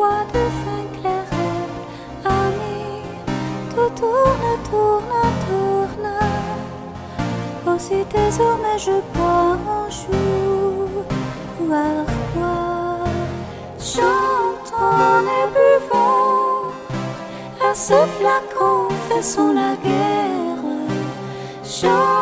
bois de fin clairet. Ami, tout tourne, tourne, tourne. Aussi désormais je bois un jour à quoi Chantons et buvons à ce flacon, faisons la guerre. Chantons